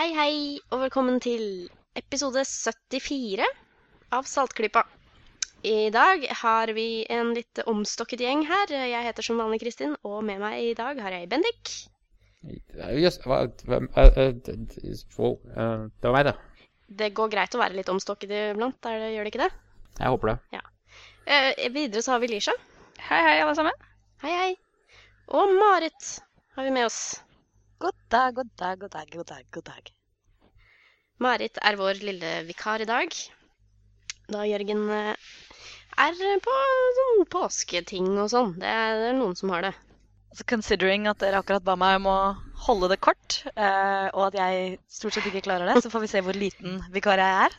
Hei, hei, og velkommen til episode 74 av Saltklypa. I dag har vi en litt omstokket gjeng her. Jeg heter som vanlig Kristin, og med meg i dag har jeg Bendik. Yes, hvem eh, eh, eh, Det var meg, det. Det går greit å være litt omstokket iblant, er det, gjør det ikke det? Jeg håper det. Eh, videre så har vi Lisha. Hei, hei, alle sammen. Hei, hei. Og Marit har vi med oss. God dag, god dag, god dag, god dag. god dag. Marit er vår lille vikar i dag. Da Jørgen eh, er på sånn påsketing og sånn. Det er, noen som har det. Altså, considering at dere akkurat ba meg om å holde det kort, eh, og at jeg stort sett ikke klarer det, så får vi se hvor liten vikar jeg er.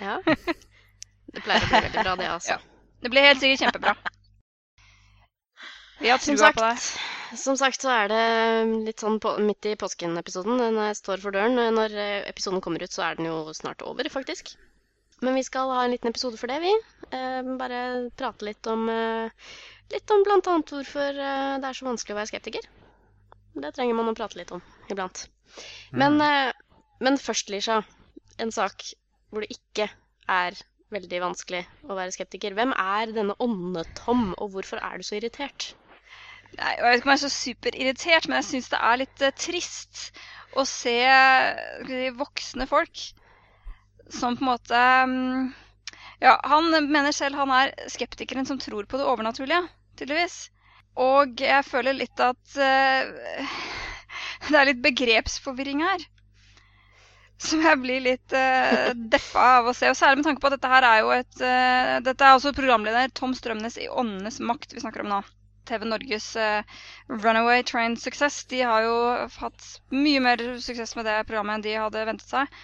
Ja. Det pleier å bli veldig bra, det, altså. Det blir helt sikkert kjempebra. Vi har Som trua på deg. Som sagt så er det litt sånn på, midt i påsken-episoden. Når står for døren. Når eh, episoden kommer ut, så er den jo snart over, faktisk. Men vi skal ha en liten episode for det, vi. Eh, bare prate litt om eh, Litt om annet hvorfor eh, det er så vanskelig å være skeptiker. Det trenger man å prate litt om iblant. Men, eh, men først, Lisha, en sak hvor det ikke er veldig vanskelig å være skeptiker. Hvem er denne Åndetom, og hvorfor er du så irritert? Nei, jeg vet ikke om jeg er så superirritert, men jeg syns det er litt eh, trist å se si, voksne folk som på en måte mm, Ja, han mener selv han er skeptikeren som tror på det overnaturlige, tydeligvis. Og jeg føler litt at uh, det er litt begrepsforvirring her. Som jeg blir litt uh, deppa av å se. Og særlig med tanke på at dette her er jo et uh, Dette er også programleder Tom Strømnes i Åndenes makt vi snakker om nå. TV Norges eh, Runaway Train Success. De har jo hatt mye mer suksess med det programmet enn de hadde ventet seg.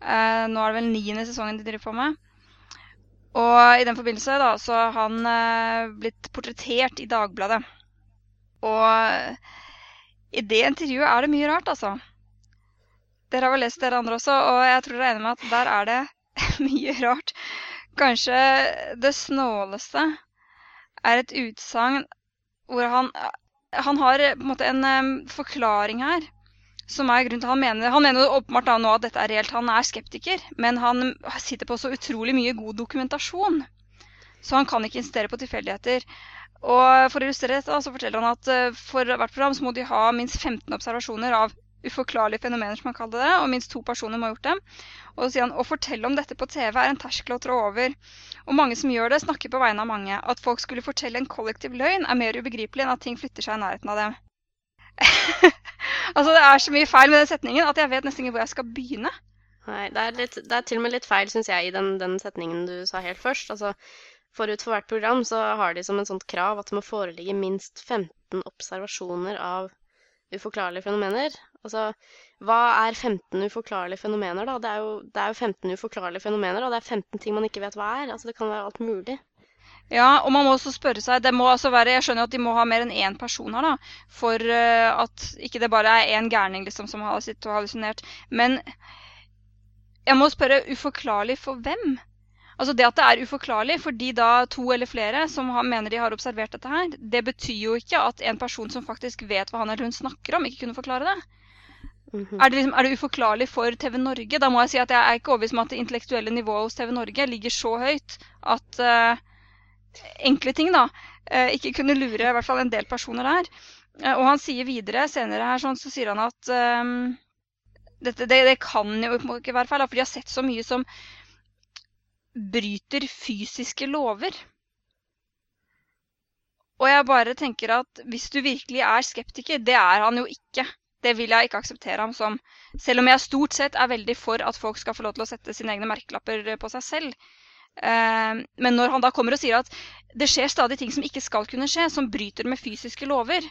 Eh, nå er det vel niende sesongen de driver på med. Og i den forbindelse da, så har han eh, blitt portrettert i Dagbladet. Og i det intervjuet er det mye rart, altså. Dere har vel lest dere andre også, og jeg tror dere er enig med at der er det mye rart. Kanskje det snåleste er et utsagn hvor han, han har eh, på en måte en um, forklaring her. Som er grunnen til Han mener Han mener åpenbart da nå at dette er reelt. Han er skeptiker, men han sitter på så utrolig mye god dokumentasjon. Så han kan ikke insistere på tilfeldigheter. Og For å illustrere dette så forteller han at eh, for hvert program så må de ha minst 15 observasjoner av uforklarlige fenomener, som han kaller det, og minst to personer må ha gjort dem. Og så sier han å fortelle om dette på TV er en terskel å trå over. Og mange som gjør det, snakker på vegne av mange. At folk skulle fortelle en kollektiv løgn, er mer ubegripelig enn at ting flytter seg i nærheten av dem. altså, det er så mye feil med den setningen at jeg vet nesten ikke hvor jeg skal begynne. Nei, det er, litt, det er til og med litt feil, syns jeg, i den, den setningen du sa helt først. Altså, forut for hvert program så har de som en sånt krav at det må foreligge minst 15 observasjoner av uforklarlige fenomener. Altså, hva er 15 uforklarlige fenomener, da? Det er, jo, det er jo 15 uforklarlige fenomener, og det er 15 ting man ikke vet hva er. Altså, det kan være alt mulig. Ja, og man må også spørre seg det må altså være, Jeg skjønner at de må ha mer enn én person her, da. For uh, at ikke det bare er én gærning liksom, som har sittet og hallusinert. Men jeg må spørre uforklarlig for hvem? Altså Det at det er uforklarlig for de da to eller flere som har, mener de har observert dette her, det betyr jo ikke at en person som faktisk vet hva han eller hun snakker om, ikke kunne forklare det. Mhm. Er det, liksom, er det uforklarlig for TV Norge? Da må jeg si at jeg er ikke overbevist om at det intellektuelle nivået hos TV Norge ligger så høyt at uh, enkle ting da, uh, ikke kunne lure i hvert fall en del personer der. Uh, og han sier videre senere her, sånn, så sier han at um, dette, det, det kan jo ikke være feil, for de har sett så mye som bryter fysiske lover. Og jeg bare tenker at hvis du virkelig er skeptiker, det er han jo ikke. Det vil jeg ikke akseptere ham som. Selv om jeg stort sett er veldig for at folk skal få lov til å sette sine egne merkelapper på seg selv. Eh, men når han da kommer og sier at det skjer stadig ting som ikke skal kunne skje, som bryter med fysiske lover,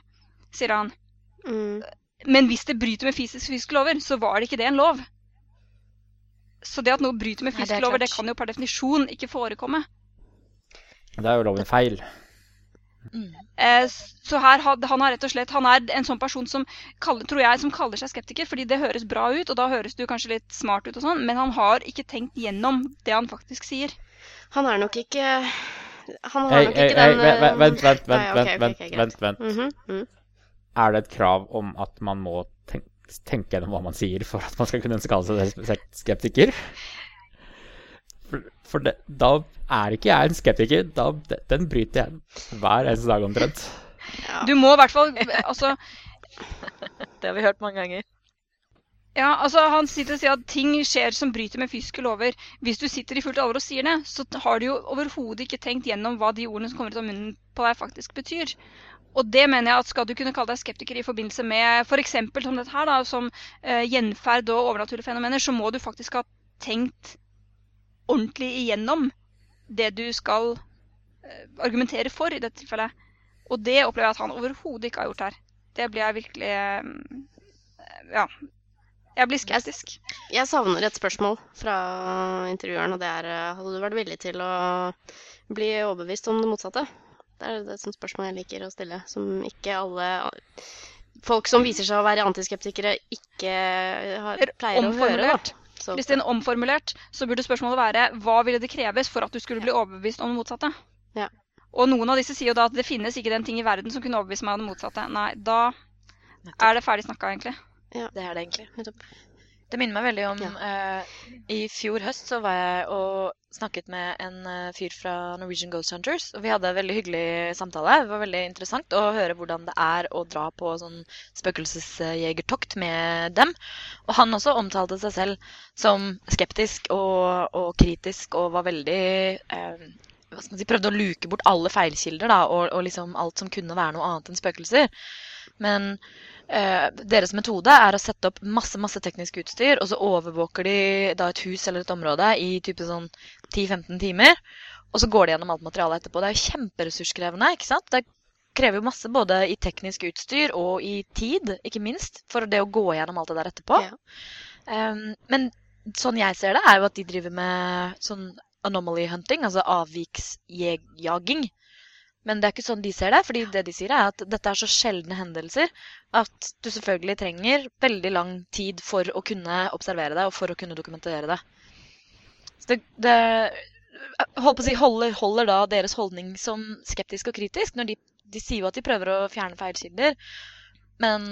sier han. Mm. Men hvis det bryter med fysiske, fysiske lover, så var det ikke det en lov. Så det at noe bryter med Nei, det fysiske lover, det kan jo per definisjon ikke forekomme. Det er jo loven feil. Eh, så her, han har rett og slett, han er en sånn person som kaller, tror jeg, som kaller seg skeptiker, fordi det høres bra ut, og da høres du kanskje litt smart ut og sånn, men han har ikke tenkt gjennom det han faktisk sier. Han er nok ikke Han har hey, nok hey, ikke hey, den vent, eh, vent, vent, Nei, vent, okay, vent, ok, vent, vent, Mm -hmm. mm. Er det et krav om at man må tenke tenke gjennom hva man sier for at man skal kunne kalle seg skeptiker. For, det, da er ikke jeg en skeptiker. Da, den bryter jeg hver eneste dag omtrent. Ja. Du må i hvert fall Altså, Det har vi hørt mange ganger. ja, altså han sitter og sier at ting skjer som bryter med fysiske lover. Hvis du sitter i fullt alvor og sier det, så har du jo overhodet ikke tenkt gjennom hva de ordene som kommer ut av munnen på deg, faktisk betyr. Og det mener jeg at skal du kunne kalle deg skeptiker i forbindelse med f.eks. som dette her, da, som uh, gjenferd og overnaturlige fenomener, så må du faktisk ha tenkt ordentlig igjennom det du skal eh, argumentere for i dette tilfellet. Og det opplever jeg at han overhodet ikke har gjort her. Det blir jeg virkelig eh, Ja. Jeg blir skeptisk. Jeg savner et spørsmål fra intervjueren, og det er eh, Hadde du vært villig til å bli overbevist om det motsatte? Det er et sånt spørsmål jeg liker å stille, som ikke alle folk som viser seg å være antiskeptikere, ikke har, pleier å høre. Da. Så, Kristin, omformulert så burde spørsmålet være hva ville det kreves for at du skulle bli overbevist om det motsatte? Ja. Og noen av disse sier jo da at det finnes ikke den ting i verden som kunne overbevise meg om det motsatte. Nei, da er det ferdig snakka, egentlig. Ja, Det er det egentlig. Det minner meg veldig om eh, I fjor høst så var jeg og snakket med en eh, fyr fra Norwegian Ghost Hunters. Og vi hadde en veldig hyggelig samtale. Det var veldig interessant å høre hvordan det er å dra på sånn spøkelsesjegertokt med dem. Og han også omtalte seg selv som skeptisk og, og kritisk og var veldig uh, man si, Prøvde å luke bort alle feilkilder da, og, og liksom alt som kunne være noe annet enn spøkelser. Men eh, deres metode er å sette opp masse masse teknisk utstyr, og så overvåker de da et hus eller et område i type sånn 10-15 timer. Og så går de gjennom alt materialet etterpå. Det er jo kjemperessurskrevende. ikke sant? Det krever jo masse både i teknisk utstyr og i tid, ikke minst, for det å gå gjennom alt det der etterpå. Ja. Um, men sånn jeg ser det, er jo at de driver med sånn anomaly hunting, altså avviksjaging. Men det er ikke sånn de ser det, fordi det de sier er at dette er så sjeldne hendelser at du selvfølgelig trenger veldig lang tid for å kunne observere det og for å kunne dokumentere det. Så det, det si, holder, holder da deres holdning som skeptisk og kritisk. når De, de sier jo at de prøver å fjerne feilkilder, men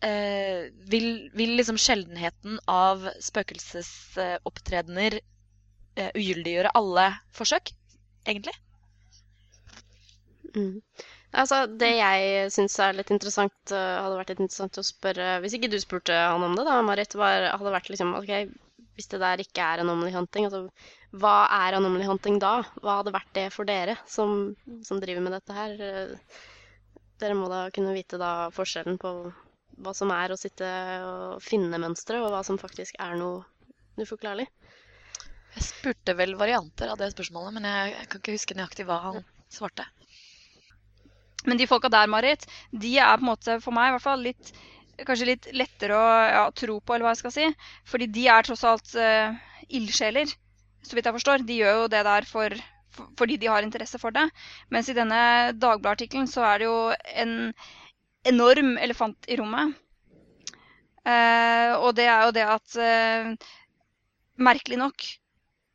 eh, vil, vil liksom sjeldenheten av spøkelsesopptredener eh, ugyldiggjøre alle forsøk, egentlig? Mm. Altså, det jeg syns er litt interessant, eh, hadde vært litt interessant å spørre Hvis ikke du spurte han om det, da, Marit, var, hadde vært liksom OK, hvis det der ikke er anomaly hunting, altså hva er anomaly hunting da? Hva hadde vært det for dere som, som driver med dette her? Eh, Dere må da kunne vite da forskjellen på hva som er å sitte og finne mønstre, og hva som faktisk er noe uforklarlig. Jeg spurte vel varianter av det spørsmålet, men jeg, kan ikke huske nøyaktig hva han svarte. Men de folka der, Marit, de er på en måte for meg i hvert fall litt Kanskje litt lettere å ja, tro på, eller hva jeg skal si. Fordi de er tross alt uh, ildsjeler, så vidt jeg forstår. De gjør jo det der for, for, fordi de har interesse for det. Mens i denne Dagbladet-artikkelen så er det jo en enorm elefant i rommet. Uh, og det er jo det at uh, Merkelig nok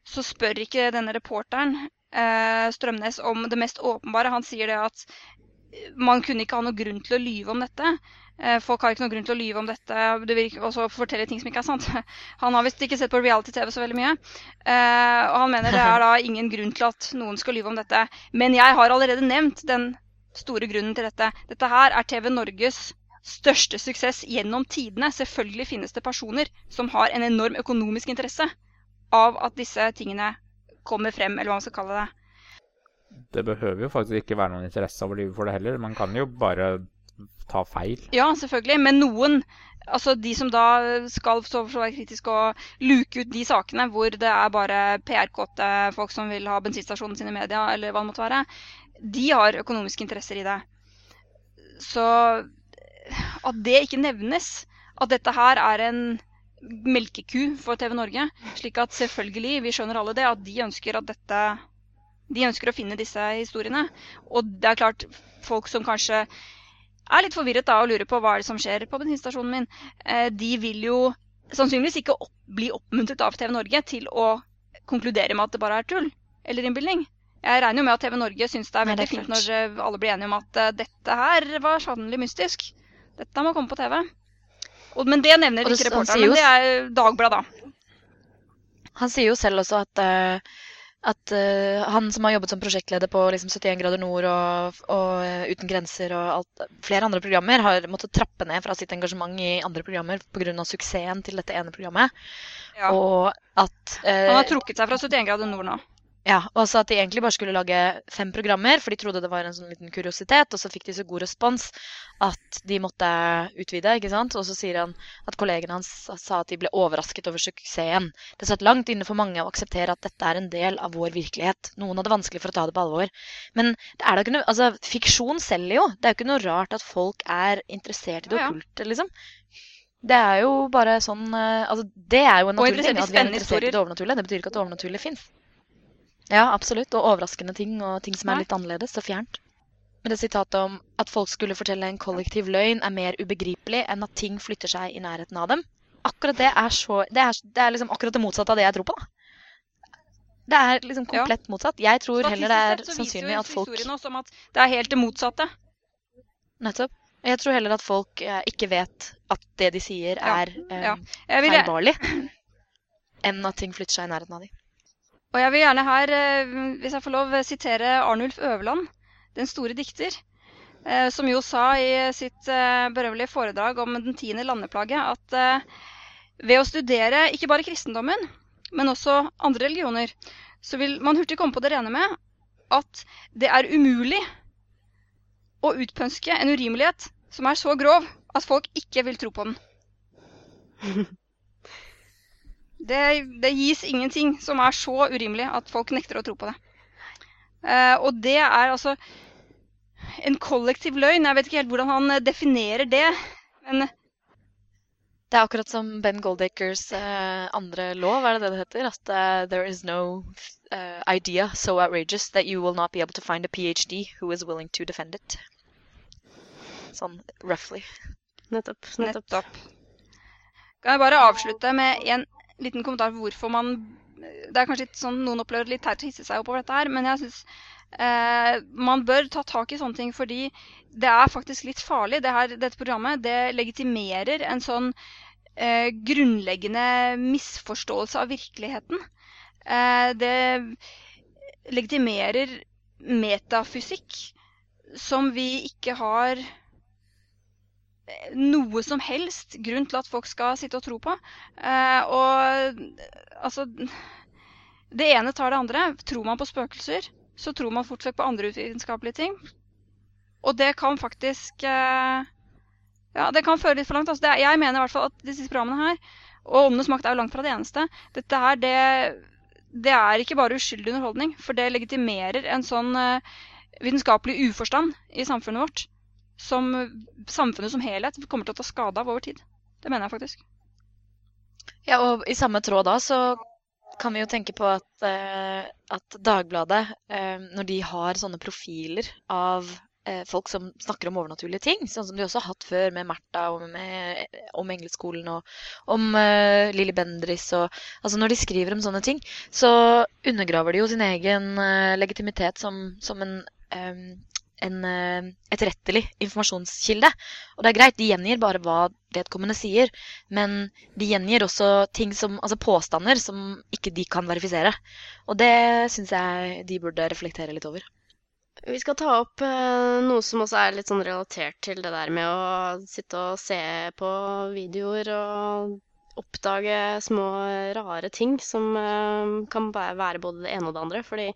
så spør ikke denne reporteren Strømnes om det mest åpenbare. Han sier det at man kunne ikke ha noe grunn til å lyve om dette. Eh, folk har ikke noe grunn til å lyve om dette det og så fortelle ting som ikke er sant. Han har visst ikke sett på reality-TV så veldig mye. Eh, og han mener det er da ingen grunn til at noen skal lyve om dette. Men jeg har allerede nevnt den store grunnen til dette. Dette her er TV Norges største suksess gjennom tidene. Selvfølgelig finnes det personer som har en enorm økonomisk interesse av at disse tingene kommer frem, eller hva man skal kalle det. Det behøver jo faktisk ikke være noen interesse å lyve for det heller. Man kan jo bare ta feil. Ja, selvfølgelig. Men noen, altså de som da skal så være kritiske og luke ut de sakene hvor det er bare PR-kåte folk som vil ha bensinstasjonen sin i media, eller hva det måtte være, de har økonomiske interesser i det. Så at det ikke nevnes, at dette her er en melkeku for TV Norge, slik at selvfølgelig, vi skjønner alle det, at de ønsker at dette De ønsker å finne disse historiene. Og det er klart, folk som kanskje er litt forvirret da og lurer på hva er det som skjer på bensinstasjonen min, eh, de vil jo sannsynligvis ikke opp, bli oppmuntret av TV Norge til å konkludere med at det bare er tull eller innbilning. Jeg regner jo med at TV Norge syns det er Nei, det veldig er fint når eh, alle blir enige om at eh, dette her var sannelig mystisk. Dette må komme på TV. Og, men det nevner ikke reporteren, men det er Dagbladet, da. Han sier jo selv også at, eh, at uh, han som har jobbet som prosjektleder på liksom 71 grader nord og, og uh, Uten grenser og alt, flere andre programmer, har måttet trappe ned fra sitt engasjement i andre programmer pga. suksessen til dette ene programmet. Ja. Og at uh, Han har trukket seg fra 71 grader nord nå. Ja, og så at de egentlig bare skulle lage fem programmer, for de trodde det var en sånn liten kuriositet, og så fikk de så god respons at de måtte utvide, ikke sant. Og så sier han at kollegene hans sa at de ble overrasket over suksessen. Det satt langt inne for mange å akseptere at dette er en del av vår virkelighet. Noen hadde vanskelig for å ta det på alvor. Men det er da ikke noe, altså, fiksjon selger jo. Det er jo ikke noe rart at folk er interessert i det okkulte, liksom. Det er jo bare sånn eh, Altså, det er jo en naturlig ting. At vi er interessert i det overnaturlige. Det betyr ikke at det overnaturlige fins. Ja, absolutt. Og overraskende ting, og ting som er litt annerledes og fjernt. Men det sitatet om at folk skulle fortelle en kollektiv løgn, er mer ubegripelig enn at ting flytter seg i nærheten av dem. Akkurat det er så Det er, det er liksom akkurat det motsatte av det jeg tror på, da. Det er liksom Ja. komplett motsatt. Jeg tror heller det er Statistisk sett så viser sannsynlig at folk historien oss om at det er helt det motsatte. Nettopp. Jeg tror heller at folk eh, ikke vet at det de sier, er eh, ja. Vil, feilbarlig, enn at ting flytter seg i nærheten av dem. Og jeg vil gjerne her, eh, hvis jeg får lov, sitere Arnulf Øverland, den store dikter, eh, som jo sa i sitt eh, berømmelige foredrag om den tiende landeplage at ved å studere ikke bare kristendommen, men også andre religioner, så vil man hurtig komme på det rene med at det er umulig å utpønske en urimelighet som er så grov at folk ikke vil tro på den. Det, det gis ingenting som er så urimelig at folk nekter å tro på det. Uh, og det er altså en kollektiv løgn. Jeg vet ikke helt hvordan han eh, definerer det. Men Det er akkurat som Ben Goldacres uh, andre lov, er det det det heter? At uh, there is no idea so outrageous that you will not be able to find a PhD who is willing to defend it. Sånn roughly. Nettopp. nettopp. nettopp. Kan jeg bare avslutte med en liten kommentar på hvorfor man Det er kanskje sånn noen opplever det litt teit å hisse seg opp over dette her, men jeg syns eh, man bør ta tak i sånne ting fordi det er faktisk litt farlig. Det her, dette programmet det legitimerer en sånn eh, grunnleggende misforståelse av virkeligheten. Eh, det legitimerer metafysikk som vi ikke har noe som helst grunn til at folk skal sitte og tro på. Eh, og altså Det ene tar det andre. Tror man på spøkelser, så tror man fort vekk på andre uvitenskapelige ting. Og det kan faktisk eh, Ja, det kan føre litt for langt. Altså, det, jeg mener i hvert fall at disse programmene her, og Åndenes makt er jo langt fra det eneste, dette her, det, det er ikke bare uskyldig underholdning. For det legitimerer en sånn eh, vitenskapelig uforstand i samfunnet vårt som samfunnet som helhet kommer til å ta skade av over tid. Det mener jeg faktisk. Ja, og i samme tråd da så kan vi jo tenke på at, eh, at Dagbladet, eh, når de har sånne profiler av eh, folk som snakker om overnaturlige ting, sånn som de også har hatt før med Märtha og med, om Engleskolen og om eh, Lilly Bendriss og Altså når de skriver om sånne ting, så undergraver de jo sin egen eh, legitimitet som, som en eh, en eh, etterrettelig informasjonskilde. Og det er greit, de gjengir bare hva vedkommende sier, men de gjengir også ting som, altså påstander som ikke de kan verifisere. Og det syns jeg de burde reflektere litt over. Vi skal ta opp eh, noe som også er litt sånn relatert til det der med å sitte og se på videoer og oppdage små rare ting som eh, kan være både det ene og det andre. Fordi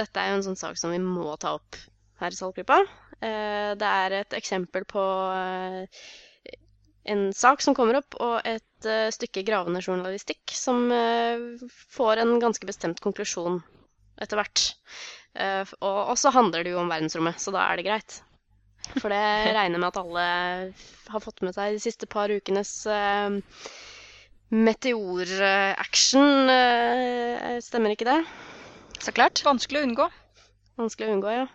dette er jo en sånn sak som vi må ta opp her i Saltklypa. Eh, det er et eksempel på eh, en sak som kommer opp, og et eh, stykke gravende journalistikk som får en ganske bestemt konklusjon etter hvert. Og så handler det jo om verdensrommet, så da er det greit. For det regner med at alle har fått med seg de siste par ukenes meteoraction. Stemmer ikke det? Så klart. Vanskelig å unngå. Vanskelig å unngå, ja.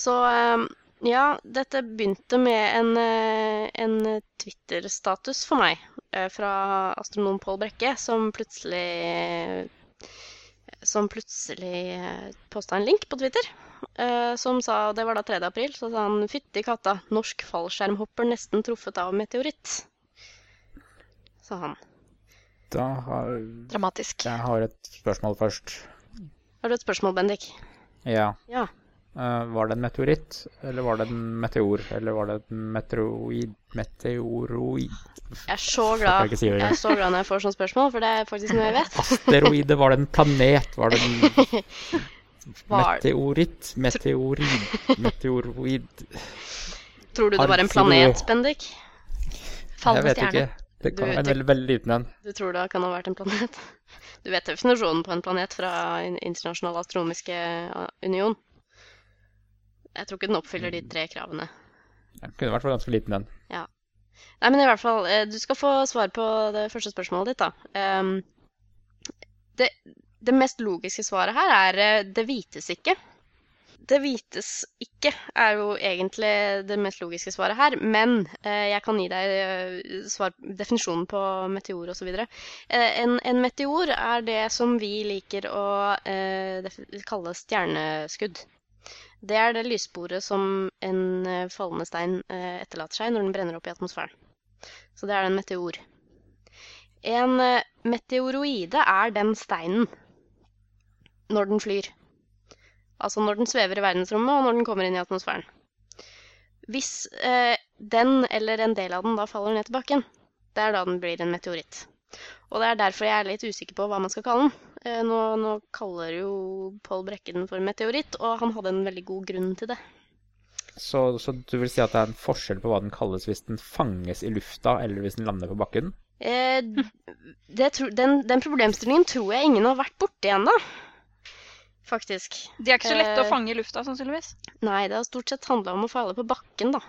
Så eh, ja, dette begynte med en, eh, en Twitter-status for meg eh, fra astronom Pål Brekke, som plutselig som plutselig posta en link på Twitter eh, som sa Det var da 3. april. Så sa han fytti katta, norsk fallskjermhopper nesten truffet av meteoritt. Sa han. Da har Dramatisk. Jeg har et spørsmål først. Har du et spørsmål, Bendik? Ja. Ja. Eh, var det en meteoritt, eller var det en meteor, eller var det en meteoroid Meteoroid Jeg er så glad jeg, si Jeg er så glad når jeg får sånne spørsmål, for det er faktisk noe jeg vet. Asteroide, var det en planet? Var det en meteoritt? Meteorid Meteoroid Tror du det var en planet, Bendik? Jeg vet ikke. Det kan være en veldig, liten en. Du tror det kan ha vært en planet? Du vet definisjonen på en planet fra Internasjonal astronomiske union? Jeg tror ikke den oppfyller de tre kravene. Den kunne vært ganske liten en. Nei, men i hvert fall, eh, du skal få svar på det første spørsmålet ditt, da. Um, det, det mest logiske svaret her er eh, det vites ikke. Det vites ikke er jo egentlig det mest logiske svaret her, men uh, jeg kan gi deg svar, definisjonen på meteor osv. Uh, en, en meteor er det som vi liker å uh, kalle stjerneskudd. Det er det lyssporet som en eh, fallende stein eh, etterlater seg når den brenner opp i atmosfæren. Så det er en meteor. En eh, meteoroide er den steinen når den flyr. Altså når den svever i verdensrommet, og når den kommer inn i atmosfæren. Hvis eh, den eller en del av den da faller ned til bakken, det er da den blir en meteoritt. Og det er derfor jeg er litt usikker på hva man skal kalle den. Eh, nå, nå kaller jo Pål Brekke den for meteoritt, og han hadde en veldig god grunn til det. Så, så du vil si at det er en forskjell på hva den kalles hvis den fanges i lufta, eller hvis den lander på bakken? Eh, det, tro- den, den problemstillingen tror jeg ingen har vært borti ennå. Faktisk. De er ikke så lette å Eh, fange i lufta, sannsynligvis. Nei, det har stort sett handla om å falle på bakken, da.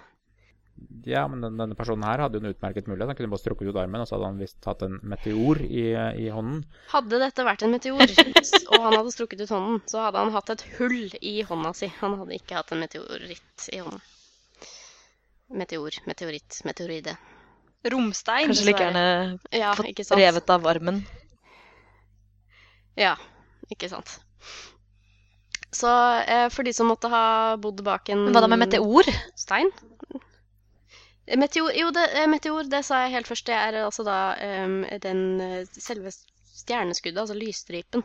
Ja, men den, denne personen her hadde jo en utmerket mulighet. Han kunne bare strukket ut armen, og så hadde han visst hatt en meteor i, i hånden. Hadde dette vært en meteor, og han hadde strukket ut hånden, så hadde han hatt et hull i hånda si. Han hadde ikke hatt en meteoritt i hånden. Meteor, meteoritt, meteoride. Romstein. Kanskje like gjerne Ja, fått revet av armen. Ja, ikke sant. Så eh, for de som måtte ha bodd bak en hva da med meteor? stein? Meteor, jo, det, eh, meteor, det sa jeg helt først. Det er altså da um, den eh, selve stjerneskuddet, altså lysstripen.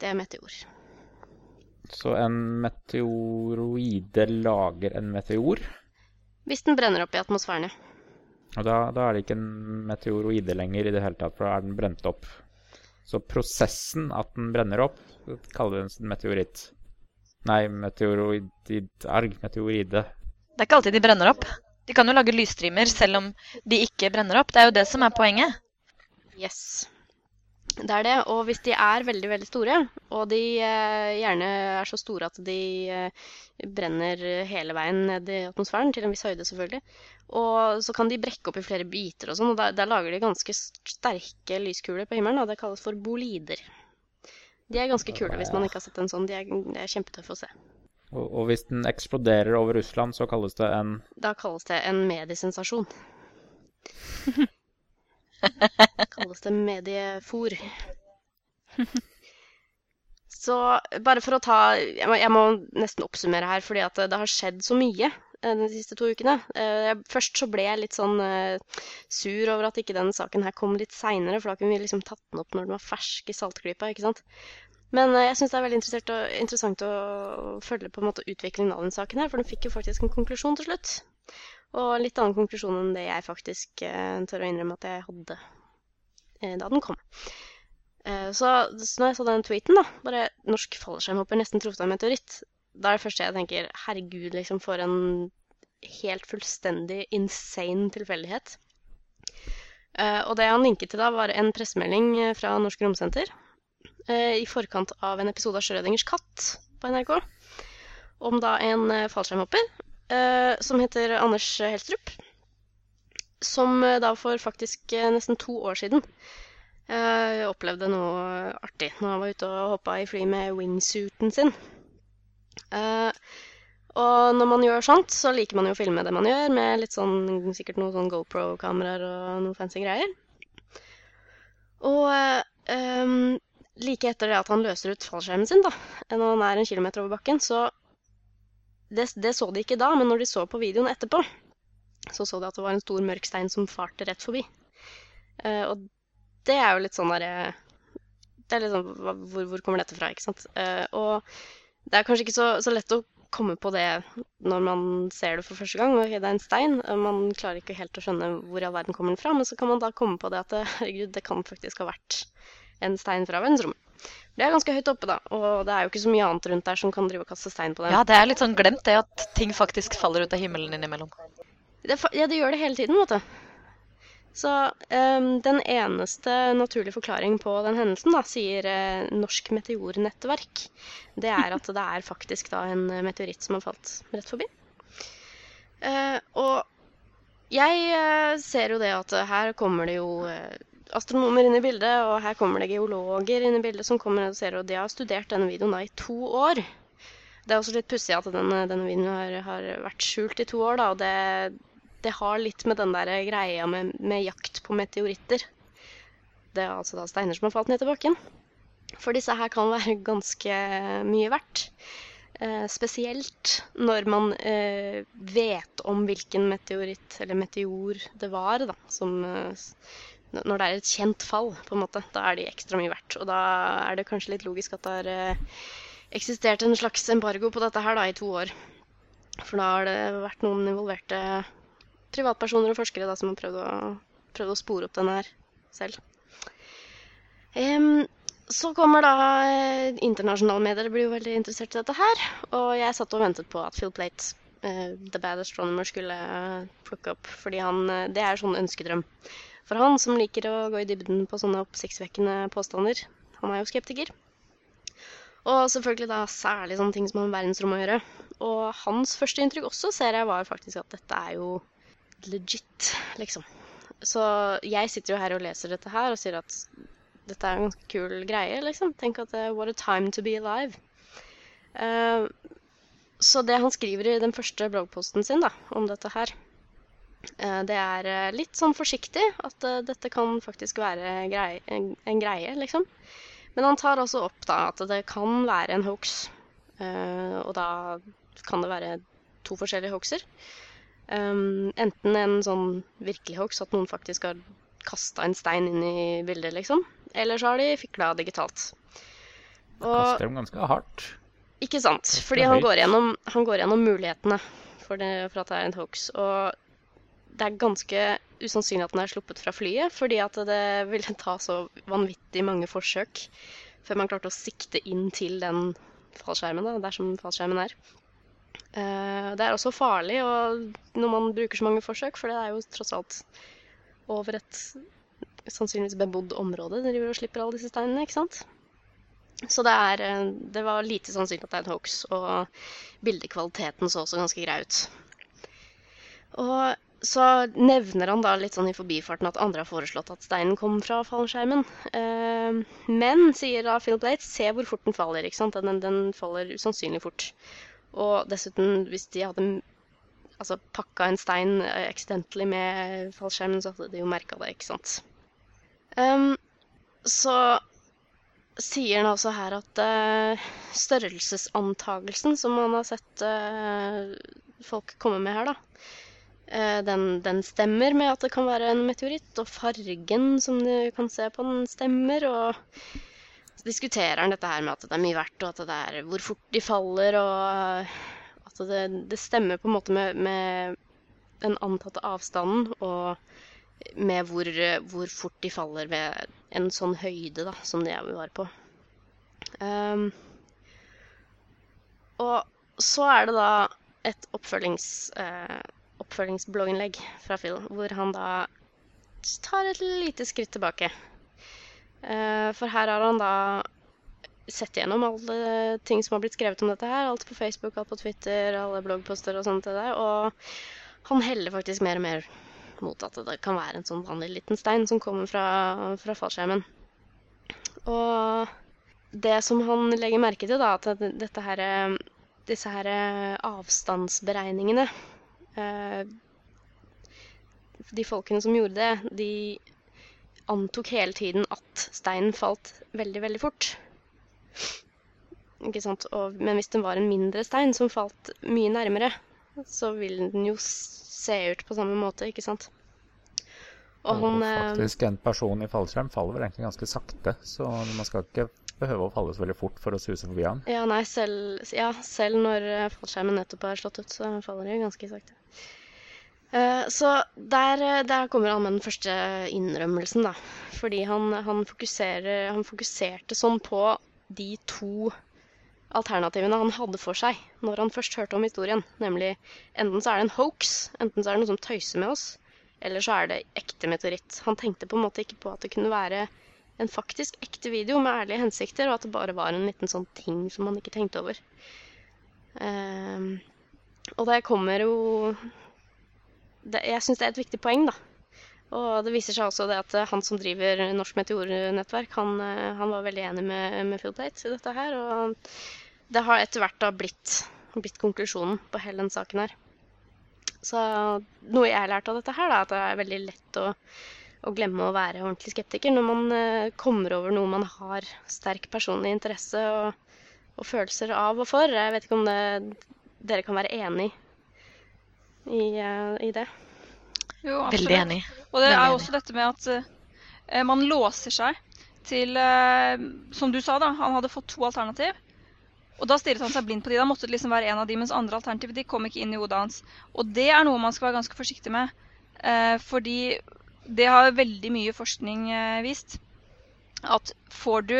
Det er meteor. Så en meteoroide lager en meteor. Hvis den brenner opp i atmosfæren, ja. Og da, da er det ikke en meteoroide lenger i det hele tatt, for da er den brent opp. Så prosessen at den brenner opp, kaller vi en meteoritt. Nei, meteoroidarg, meteoride. Det er ikke alltid de brenner opp. De kan jo lage lysstrimer selv om de ikke brenner opp. Det er jo det som er poenget. Yes. Det er det. Og hvis de er veldig, veldig store, og de eh, gjerne er så store at de eh, brenner hele veien ned i atmosfæren, til en viss høyde selvfølgelig, og så kan de brekke opp i flere biter og sånn, og der, lager de ganske sterke lyskuler på himmelen, og det kalles for bolider. De er ganske kule hvis man ikke har sett en sånn. De er, de er kjempetøffe å se. Og, og hvis den eksploderer over Russland, så kalles det en Da kalles det en mediesensasjon. kalles det mediefor. Så bare for å ta Jeg må, jeg må nesten oppsummere her, fordi at det har skjedd så mye eh, de siste to ukene. Eh, Først så ble jeg litt sånn eh, sur over at ikke denne saken her kom litt seinere, for da kunne vi liksom tatt den opp når den var fersk i saltklypa, ikke sant. Men eh, jeg syns det er veldig interessant å følge på en måte utviklingen av den saken her, for den fikk jo faktisk en konklusjon til slutt. Og litt annen konklusjon enn det jeg faktisk eh, tør å innrømme at jeg hadde eh, da den kom. Så, så når jeg så den tweeten, da, bare 'norsk fallskjermhopper nesten truffet av meteoritt', da er det første jeg tenker 'herregud, liksom, for en helt fullstendig insane tilfeldighet'. Og det han linket til da, var en pressemelding fra Norsk Romsenter i forkant av en episode av Schrødingers katt på NRK, om da en eh, fallskjermhopper eh, som heter Anders Helstrup, som eh, da for faktisk eh, nesten to år siden eh, opplevde noe artig når han var ute og hoppa i fly med wingsuiten sin. Eh, og når man gjør sånt, så liker man jo å filme det man gjør, med litt sånn, sikkert noen sånn GoPro-kameraer og noen fancy greier. Og eh, em, like etter det at han løser ut fallskjermen sin, da, når han er en kilometer over bakken, så det, det så de ikke da, men når de så på videoen etterpå, så så de at det var en stor mørk stein som farte rett forbi. Uh, og det er jo litt sånn derre Det er litt sånn hvor, hvor kommer dette fra, ikke sant? Uh, og det er kanskje ikke så, så lett å komme på det når man ser det for første gang. Okay, det er en stein. eh, Man klarer ikke helt å skjønne hvor i all verden kommer den fra. Men så kan man da komme på det at herregud, det kan faktisk ha vært en stein fra verdensrommet. Det er ganske høyt oppe, da, og det er jo ikke så mye annet rundt der som kan drive og kaste stein på det. Ja, det er litt sånn glemt det at ting faktisk faller ut av himmelen innimellom. Det, ja, det gjør det hele tiden, vet du. Så um, den eneste naturlige forklaring på den hendelsen, da, sier uh, Norsk Meteornettverk, det er at det er faktisk da en meteoritt som har falt rett forbi. Uh, og jeg uh, ser jo det at her kommer det jo astronomer inn i bildet, og her kommer det geologer inn i bildet som kommer og ser, og de har studert denne videoen da i to år. Det er også litt pussig at denne, denne videoen har, har vært skjult i to år, da, og det, det har litt med den der greia med, med jakt på meteoritter. Det er altså da steiner som har falt ned til bakken. For disse her kan være ganske mye verdt. Eh, spesielt når man eh, vet om hvilken meteoritt, eller meteor, det var, da, som eh, Når det er et kjent fall, på en måte, da er de ekstra mye verdt. Og da er det kanskje litt logisk at det har eh, eksistert en slags embargo på dette her da, i to år. For da har det vært noen involverte privatpersoner og forskere da, som har prøvd å, prøvd å spore opp denne her selv. Um, så kommer da eh, internasjonale medier blir jo veldig interessert i dette her. Og jeg satt og ventet på at Phil Plate, uh, The Bad Astronomer, skulle plukke opp. Fordi han, det er sånn ønskedrøm for han som liker å gå i dybden på sånne oppsiktsvekkende påstander. Han er jo skeptiker. Og selvfølgelig da særlig sånne ting som har med verdensrommet å gjøre. Og hans første inntrykk også, ser jeg, var faktisk at dette er jo legit, liksom. Så jeg sitter jo her og leser dette her og sier at dette er en ganske kul greie, liksom. Tenk at uh, what a time to be alive. Uh, så det han skriver i den første bloggposten sin da, om dette her, det er eh, litt sånn forsiktig at eh, dette kan faktisk være grei, en, en greie, liksom. Men han tar også opp da at det kan være en hoax. Eh, og da kan det være to forskjellige hoaxer. Um, enten en sånn virkelig hoax, at noen faktisk har kasta en stein inn i bildet, liksom. Eller så har de fikla digitalt. Og Kaster dem ganske hardt. ikke sant? Fordi han går, gjennom, han går gjennom mulighetene for, det, for at det er en hoax. Og det er ganske usannsynlig at den er sluppet fra flyet, fordi at det ville ta så vanvittig mange forsøk før man klarte å sikte inn til den fallskjermen, da, der som fallskjermen er. Eh, det er også farlig når man bruker så mange forsøk, for det er jo tross alt over et sannsynligvis bebodd område de driver og slipper alle disse steinene, ikke sant? Så det, er, eh, det var lite sannsynlig at det er en hoax, og bildekvaliteten så også ganske grei ut. Og så nevner han da litt sånn i forbifarten at andre har foreslått at steinen kom fra fallskjermen. Eh, men, sier da Phil Blate, se hvor fort den faller. ikke sant? Den, den faller usannsynlig fort. Og dessuten, hvis de hadde altså, pakka en stein eh, accidentally med fallskjermen, så hadde de jo merka det, ikke sant. Um, så sier han også her at uh, størrelsesantagelsen som man har sett uh, folk komme med her, da, den, den stemmer med at det kan være en meteoritt, og fargen som du kan se på den stemmer, og så diskuterer han dette her med at det er mye verdt, og at det er hvor fort de faller, og at det, det stemmer på en måte med, med den antatte avstanden, og med hvor, hvor fort de faller ved en sånn høyde da, som vi var på. Um, og så er det da et oppfølgings, eh, oppfølgingsblogginnlegg fra Phil, hvor han da tar et lite skritt tilbake. Eh, for her har han da sett gjennom alle ting som har blitt skrevet om dette her. Alt på Facebook, alt på Twitter, alle bloggposter og sånt Der. Og han heller faktisk mer og mer mot at det kan være en sånn vanlig liten stein som kommer fra, fra fallskjermen. Og det som han legger merke til, da, at dette her, disse her avstandsberegningene De folkene som gjorde det, de antok hele tiden at steinen falt veldig, veldig fort. Ikke sant? Og, men hvis det var en mindre stein som falt mye nærmere, så vil den jo se ut på samme måte, ikke sant? Og Og han eh, faktisk, en person i fallskjerm faller vel egentlig ganske sakte, så man skal ikke behøve å falle så veldig fort for å suse forbi han. Ja, nei, selv, ja, selv når eh, fallskjermen nettopp er slått ut, så faller de ganske sakte. Uh, så der, eh, der kommer han med den første innrømmelsen, da. Fordi han, han, han fokuserte sånn på de to alternativene han hadde for seg når han først hørte om historien. Nemlig enten så er det en hoax, enten så er det noe som tøyser med oss, eller så er det ekte meteoritt. Han tenkte på en måte ikke på at det kunne være en faktisk ekte video med ærlige hensikter, og at det bare var en liten sånn ting som man ikke tenkte over. Um, og det kommer jo det, Jeg syns det er et viktig poeng, da. Og det viser seg også det at eh, han som driver Norsk Meteornettverk, han, eh, han var veldig enig med, med Fieldate i dette her. Og det har etter hvert da blitt, blitt konklusjonen på hele den saken her. Så noe jeg har lært av dette her, da, at det er veldig lett å, å glemme å være ordentlig skeptiker når man eh, kommer over noe man har sterk personlig interesse og, og følelser av og for. Jeg vet ikke om det, dere kan være enig i, eh, i det. Jo, Veldig enig. Og det Veldig er enig. også dette med at eh, man låser seg til Som du sa, da. Han hadde fått to alternativ. Og da stirret han seg blind på de. Da måtte det liksom være en av de, mens andre alternativ de kom ikke inn i hodet hans. Og det er noe man skal være ganske forsiktig med. Eh, fordi det har veldig mye forskning eh, vist. At får du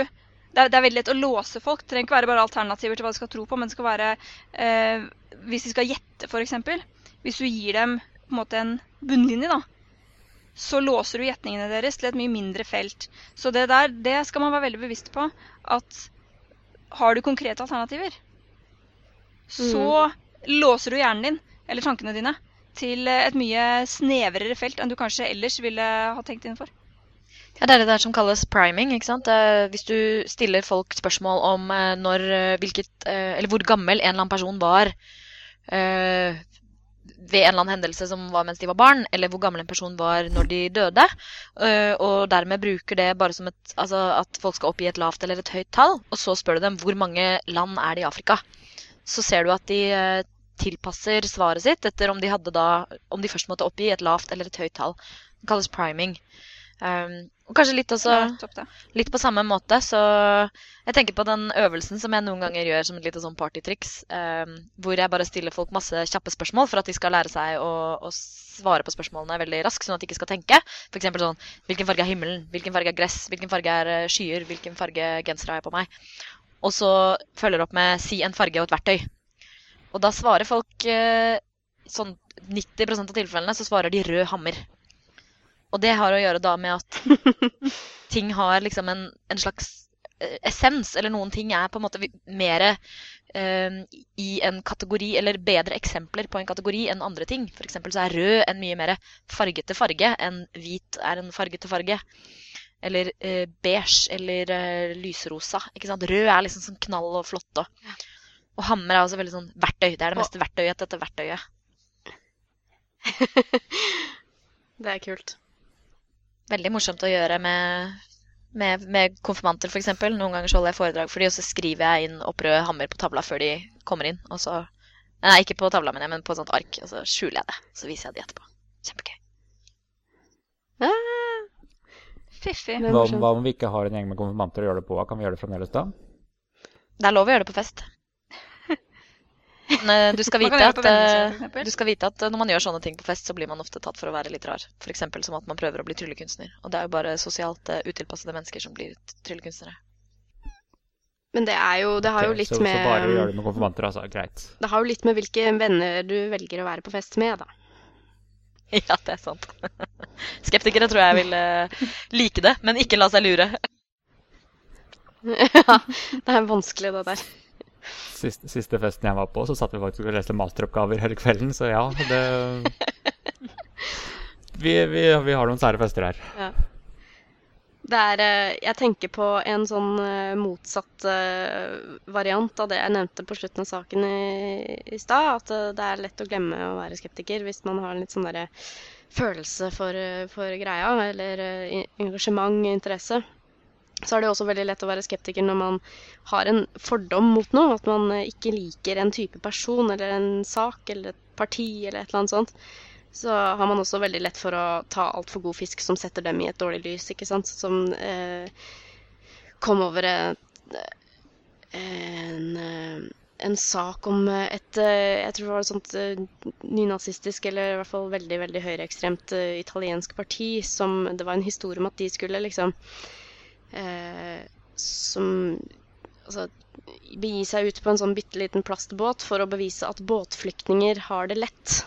det er, det er veldig lett å låse folk. Det trenger ikke være bare alternativer til hva de skal tro på, men det skal være eh, Hvis de skal gjette, f.eks. Hvis du gir dem på en måte en bunnlinje, da, så låser du gjetningene deres til et mye mindre felt. Så det der, det skal man være veldig bevisst på. At har du konkrete alternativer, så låser du hjernen din, eller tankene dine, til eh, et mye snevrere felt enn du kanskje ellers ville ha tenkt innenfor. Ja, det er det der som kalles priming. ikke sant? Hvis du stiller folk spørsmål om eh, når, eh, hvilket, eller hvor gammel en eller annen person var ved en eller annen hendelse som var mens de var barn, eller hvor gammel en person var når de døde, og dermed bruker det bare som et, altså at folk skal oppgi et lavt eller et høyt tall, og så spør du dem hvor mange land er det i Afrika. Så ser du at de tilpasser svaret sitt etter om de, da, om de først måtte oppgi et lavt eller et høyt tall. Det kalles priming. Um, og kanskje litt også Ja, litt på samme måte, så jeg tenker på den øvelsen som jeg noen ganger gjør som et lite sånn partytriks, um, hvor jeg bare stiller folk masse kjappe spørsmål for at de skal lære seg å, å svare på spørsmålene veldig raskt, sånn at de ikke skal tenke. Eksempel sånn Hvilken farge er himmelen? Hvilken farge er gress? Hvilken farge er eh, skyer? Hvilken farge genser har jeg på meg? Og så følger opp med si en farge og et verktøy. Og da svarer folk eh, sånn 90% av tilfellene så svarer de rød hammer. Og det har å gjøre da med at ting har liksom en, en slags eh, essens, eller noen ting er på en måte mer eh, i en kategori, eller bedre eksempler på en kategori enn andre ting. Eksempel så er rød en mye mer fargete farge enn hvit er en fargete farge. Eller eh, beige eller lysrosa. Ikke sant? Rød er liksom sånn knall og flott. Og, og hammer er også veldig sånn verktøy. Det er det meste verktøyet dette verktøyet. Det er kult. veldig morsomt å gjøre med, med, med konfirmanter, f.eks. Noen ganger så holder jeg foredrag for dem, og så skriver jeg inn opprød hammer på tavla før de kommer inn. Og så Nei, ikke på tavla, men, jeg, men på et sånt ark. Og så skjuler jeg det. Så viser jeg de etterpå. Kjempegøy. Ah, Fiffig. Hva, hva om vi ikke har en gjeng med konfirmanter å gjøre det på? Kan vi gjøre det fremdeles da? Det er lov å gjøre det på fest. Men eh, du skal vite at vennefest, eh, du skal vite at eh, når man gjør sånne ting på fest, så blir man ofte tatt for å være litt rar. F.eks. som at man prøver å bli tryllekunstner. Og det er jo bare sosialt eh, utilpassede mennesker som blir tryllekunstnere. Men det er jo Det har jo litt så, så bare gjøre det med konfirmanter, altså. Greit. Det har jo litt med hvilke venner du velger å være på fest med, da. Ja, det er sant. Skeptikere tror jeg vil eh, like det, men ikke la seg lure. ja, det er vanskelig, det der. Siste, siste festen jeg var på, så satt vi faktisk og leste masteroppgaver hele kvelden, så ja, det Vi, vi, vi har noen sære fester her. Ja. Det er eh, Jeg tenker på en sånn eh, motsatt eh, variant av det jeg nevnte på slutten av saken i, i stad. At det er lett å glemme å være skeptiker hvis man har en litt sånn derre følelse for, for greia, eller engasjement og engasjement, interesse. Så er det også veldig lett å være skeptiker når man har en fordom mot noe. At man eh, ikke liker en type person eller en sak eller et parti eller et eller annet sånt. Så har man også veldig lett for å ta altfor god fisk som setter dem i et dårlig lys, ikke sant. Som eh, kom over en, eh, en sak om et eh, Jeg tror det var et sånt eh, nynazistisk, eller i hvert fall veldig veldig høyreekstremt eh, italiensk parti som Det var en historie om at de skulle liksom eh, Som altså begi seg ut på en sånn bitte liten plastbåt for å bevise at båtflyktninger har det lett.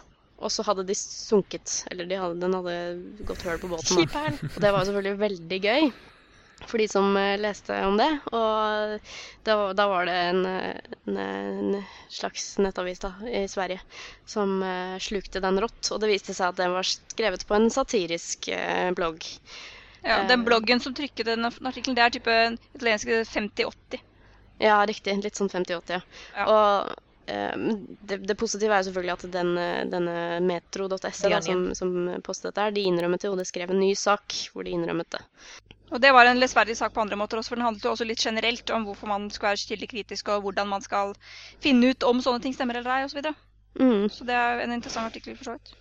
Og så hadde de sunket. Eller de hadde, den hadde gått høl på båten. Da. Og det var jo selvfølgelig veldig gøy for de som eh, leste om det. Og da, da var det en, en, en slags nettavis da, i Sverige som eh, slukte den rått. Og det viste seg at den var skrevet på en satirisk eh, blogg. Ja, den bloggen som trykket den artikkelen, det er type italienske 50-80. Ja, riktig. Litt sånn 50-80, ja. Ja. Og eh, det, det positive er jo selvfølgelig at den, eh, denne metro.se som, som postet dette her, de innrømmet det, og det skrev en ny sak hvor de innrømmet det. Og det var en lesverdig sak på andre måter også, for den handlet jo også litt generelt om hvorfor man skal være kildekritisk, og hvordan man skal finne ut om sånne ting stemmer eller ei, osv. Så, videre. Mm. så det er en interessant artikkel for så vidt.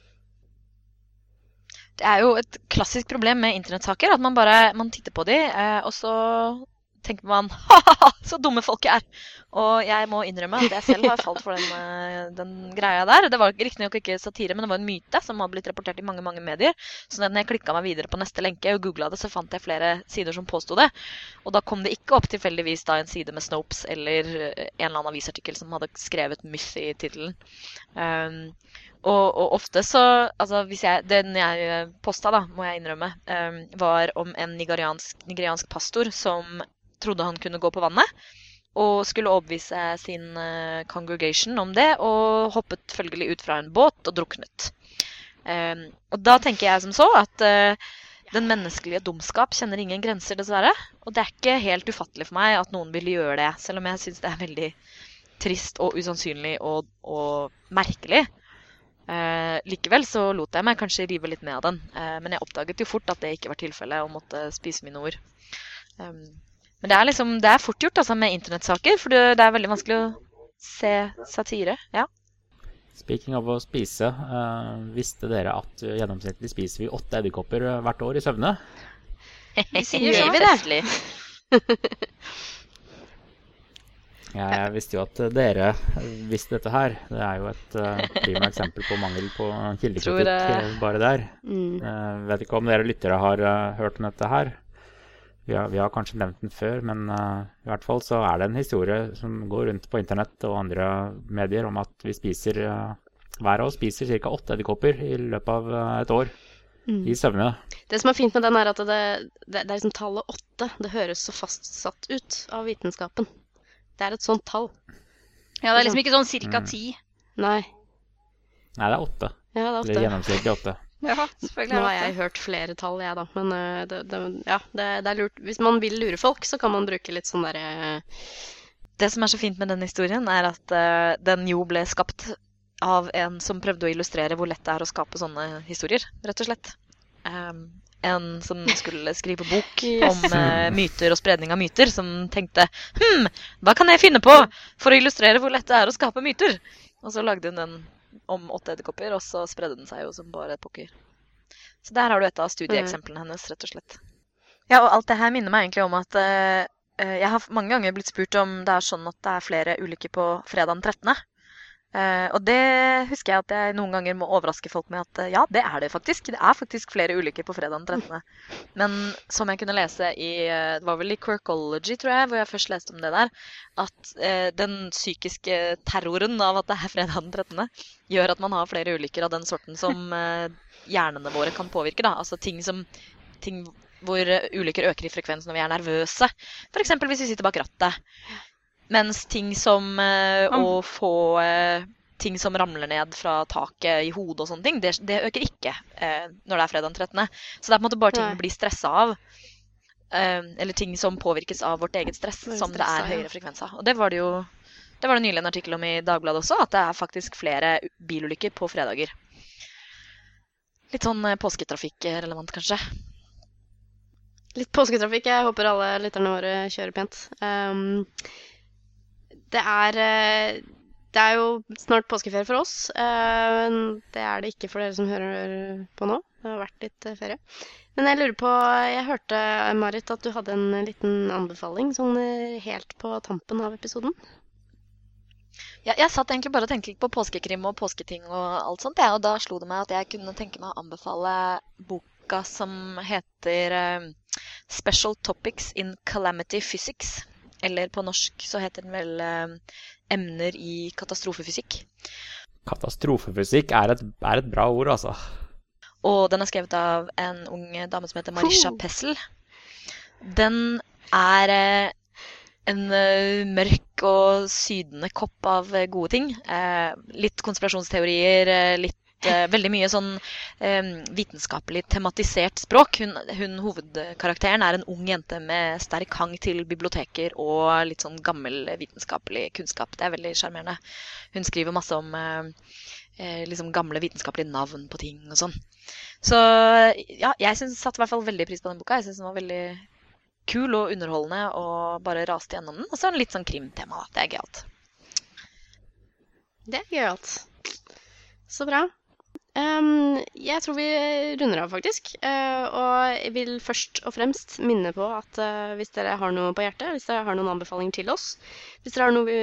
Det er jo et klassisk problem med internettsaker at man bare man titter på de, eh, og så tenker man ha-ha-ha, så dumme folk er. Og jeg må innrømme at jeg selv har falt for den, eh, den greia der. Det var riktignok ikke satire, men det var en myte som hadde blitt rapportert i mange mange medier. Så når jeg klikka meg videre på neste lenke og googla det, så fant jeg flere sider som påsto det. Og da kom det ikke opp tilfeldigvis da en side med Snopes eller eh, en eller annen avisartikkel som hadde skrevet myth i tittelen. Um, og, og ofte så Altså, hvis jeg Den jeg posta, da, må jeg innrømme, um, var om en nigeriansk, nigeriansk pastor som trodde han kunne gå på vannet. Og skulle overbevise sin eh, congregation om det, og hoppet følgelig ut fra en båt og druknet. Um, og da tenker jeg som så at uh, den menneskelige dumskap kjenner ingen grenser, dessverre. Og det er ikke helt ufattelig for meg at noen ville gjøre det, selv om jeg syns det er veldig trist og usannsynlig og, og merkelig. Uh, likevel så lot jeg meg kanskje rive litt med av den. uh, men jeg oppdaget jo fort at det ikke var tilfellet, og måtte spise mine ord. Um, men det er liksom, det er fort gjort altså, med internettsaker, for det, det er veldig vanskelig å se satire. Ja. Speaking of å spise, uh, visste dere at gjennomsnittlig spiser vi åtte edderkopper eh, hvert år i søvne? Vi sier Gjør vi det? Jeg visste jo at dere visste dette her. Det er jo et uh, prima eksempel på mangel på kildekritikk bare der. Mm. Uh, vet ikke om dere lyttere har uh, hørt om dette her. Vi har, vi har kanskje nevnt den før, men uh, i hvert fall så er det en historie som går rundt på internett og andre medier om at vi spiser uh, hver av oss spiser ca. åtte edderkopper i løpet av eh, et år Mm. i søvne. Det som er fint med den, er at det, det, det er liksom tallet åtte. Det høres så fastsatt ut av vitenskapen. Det er et sånt tall. Ja, det er liksom ikke sånn cirka Mm. ti. Nei. Nei, det er åtte. Ja, det er åtte. Eller gjennomsnittlig åtte. Ja, selvfølgelig Nå har jeg hørt flere tall, jeg, da. Men eh, det, det, ja, det, det er lurt. Hvis man vil lure folk, så kan man bruke litt sånn derre Det som er så fint med den historien, er at uh, den jo ble skapt av en som prøvde å illustrere hvor lett det er å skape sånne historier, rett og slett. Um, en som skulle skrive bok Yes. om uh, myter og spredning av myter, som tenkte hm, hva kan jeg finne på for å illustrere hvor lett det er å skape myter? Og så lagde hun den om åtte edderkopper, og så spredde den seg jo som bare pokker. Så der har du et av studieeksemplene hennes, rett og slett. Ja, og alt det her minner meg egentlig om at eh, jeg har mange ganger blitt spurt om det er sånn at det er flere ulykker på fredag den 13. Eh, og det husker jeg at jeg noen ganger må overraske folk med at eh, ja, det er det faktisk. Det er faktisk flere ulykker på fredag den 13. Men som jeg kunne lese i eh, Det var vel i Quirkology, tror jeg, hvor jeg først leste om det der, at den psykiske terroren av at det er fredag den 13. gjør at man har flere ulykker av den sorten som hjernene våre kan påvirke. da, Altså ting som ting hvor ulykker øker i frekvens når vi er nervøse. F.eks. hvis vi sitter bak rattet. Mens ting som eh, å få eh, ting som ramler ned fra taket i hodet og sånne ting, det, det øker ikke eh, når det er fredag den 13. Så det er på en måte bare ting Nei. vi blir stressa av. eh, Eller ting som påvirkes av vårt eget stress, det som det er er ja. høyere frekvens av. Og det var det jo det var det nylig en artikkel om i Dagbladet også, at det er faktisk flere bilulykker på fredager. Litt sånn eh, påsketrafikk-relevant, kanskje. Litt påsketrafikk. Jeg håper alle lytterne våre kjører pent. Um, det er eh, Det er jo snart påskeferie for oss. men det er det ikke for dere som hører på nå. Det har vært litt eh, ferie. Men jeg lurer på Jeg hørte, Marit, at du hadde en liten anbefaling sånn eh, helt på tampen av episoden. Ja, jeg satt egentlig bare og tenkte litt på påskekrim og påsketing og alt sånt, Ja, og da slo det meg at jeg kunne tenke meg å anbefale boka som heter eh, Special Topics in Calamity Physics. Eller på norsk så heter den vel eh, Emner i katastrofefysikk. Katastrofefysikk er et, er et bra ord, altså. Og den er skrevet av en ung dame som heter Marisha. Pessel. Den er eh, en eh, mørk og sydende kopp av gode ting. Eh, litt konspirasjonsteorier, eh, eh, Veldig mye sånn eh, vitenskapelig tematisert språk. Hun, hun hovedkarakteren er en ung jente med sterk hang til biblioteker og litt sånn gammel vitenskapelig kunnskap. Det er veldig sjarmerende. Hun skriver masse om eh, liksom gamle vitenskapelige navn på ting og sånn. Så ja, jeg synes, satte i hvert fall veldig pris på den boka. Jeg syns den var veldig kul og underholdende og bare raste gjennom den. Og så er den litt sånn krimtema. Det er gøyalt. Det er gøyalt. Så bra. Jeg tror vi runder av, faktisk. Eh, og jeg vil først og fremst minne på at eh, hvis dere har noe på hjertet, hvis dere har noen anbefalinger til oss, hvis dere har noe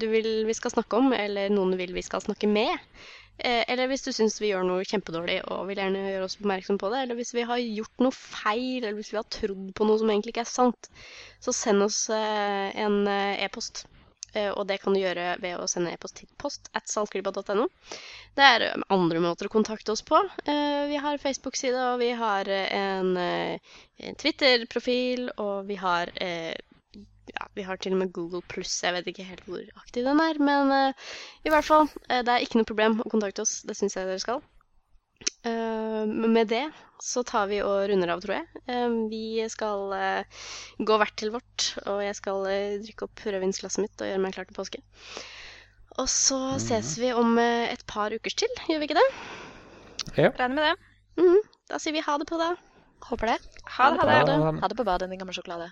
du vil vi skal snakke om, eller noen du vil vi skal snakke med, eh, eller hvis du syns vi gjør noe kjempedårlig og vil gjerne gjøre oss oppmerksom på det, eller hvis vi har gjort noe feil, eller hvis vi har trodd på noe som egentlig ikke er sant, så send oss en e-post. Eh, Og det kan du gjøre ved å sende e-post til post at saltklypa.no. Det er eh, andre måter å kontakte oss på. Eh, Vi har Facebook-side, og vi har en Twitter-profil, og vi har ja, vi har til og med Google pluss. Jeg vet ikke helt hvor aktiv den er, men i hvert fall. det er ikke noe problem å kontakte oss. Det syns jeg dere skal. Eh, med det så tar vi og runder av, tror jeg. Eh, vi skal eh, gå hvert til vårt, og jeg skal drikke opp rødvinsglasset mitt og gjøre meg klar til påske. Og så ses vi om et par ukers til, gjør vi ikke det? Regner med det. Mm, Da sier vi ha det på da. Håper det. Ha det. Ha det. Ja, Ha det på badet, din gamle sjokolade.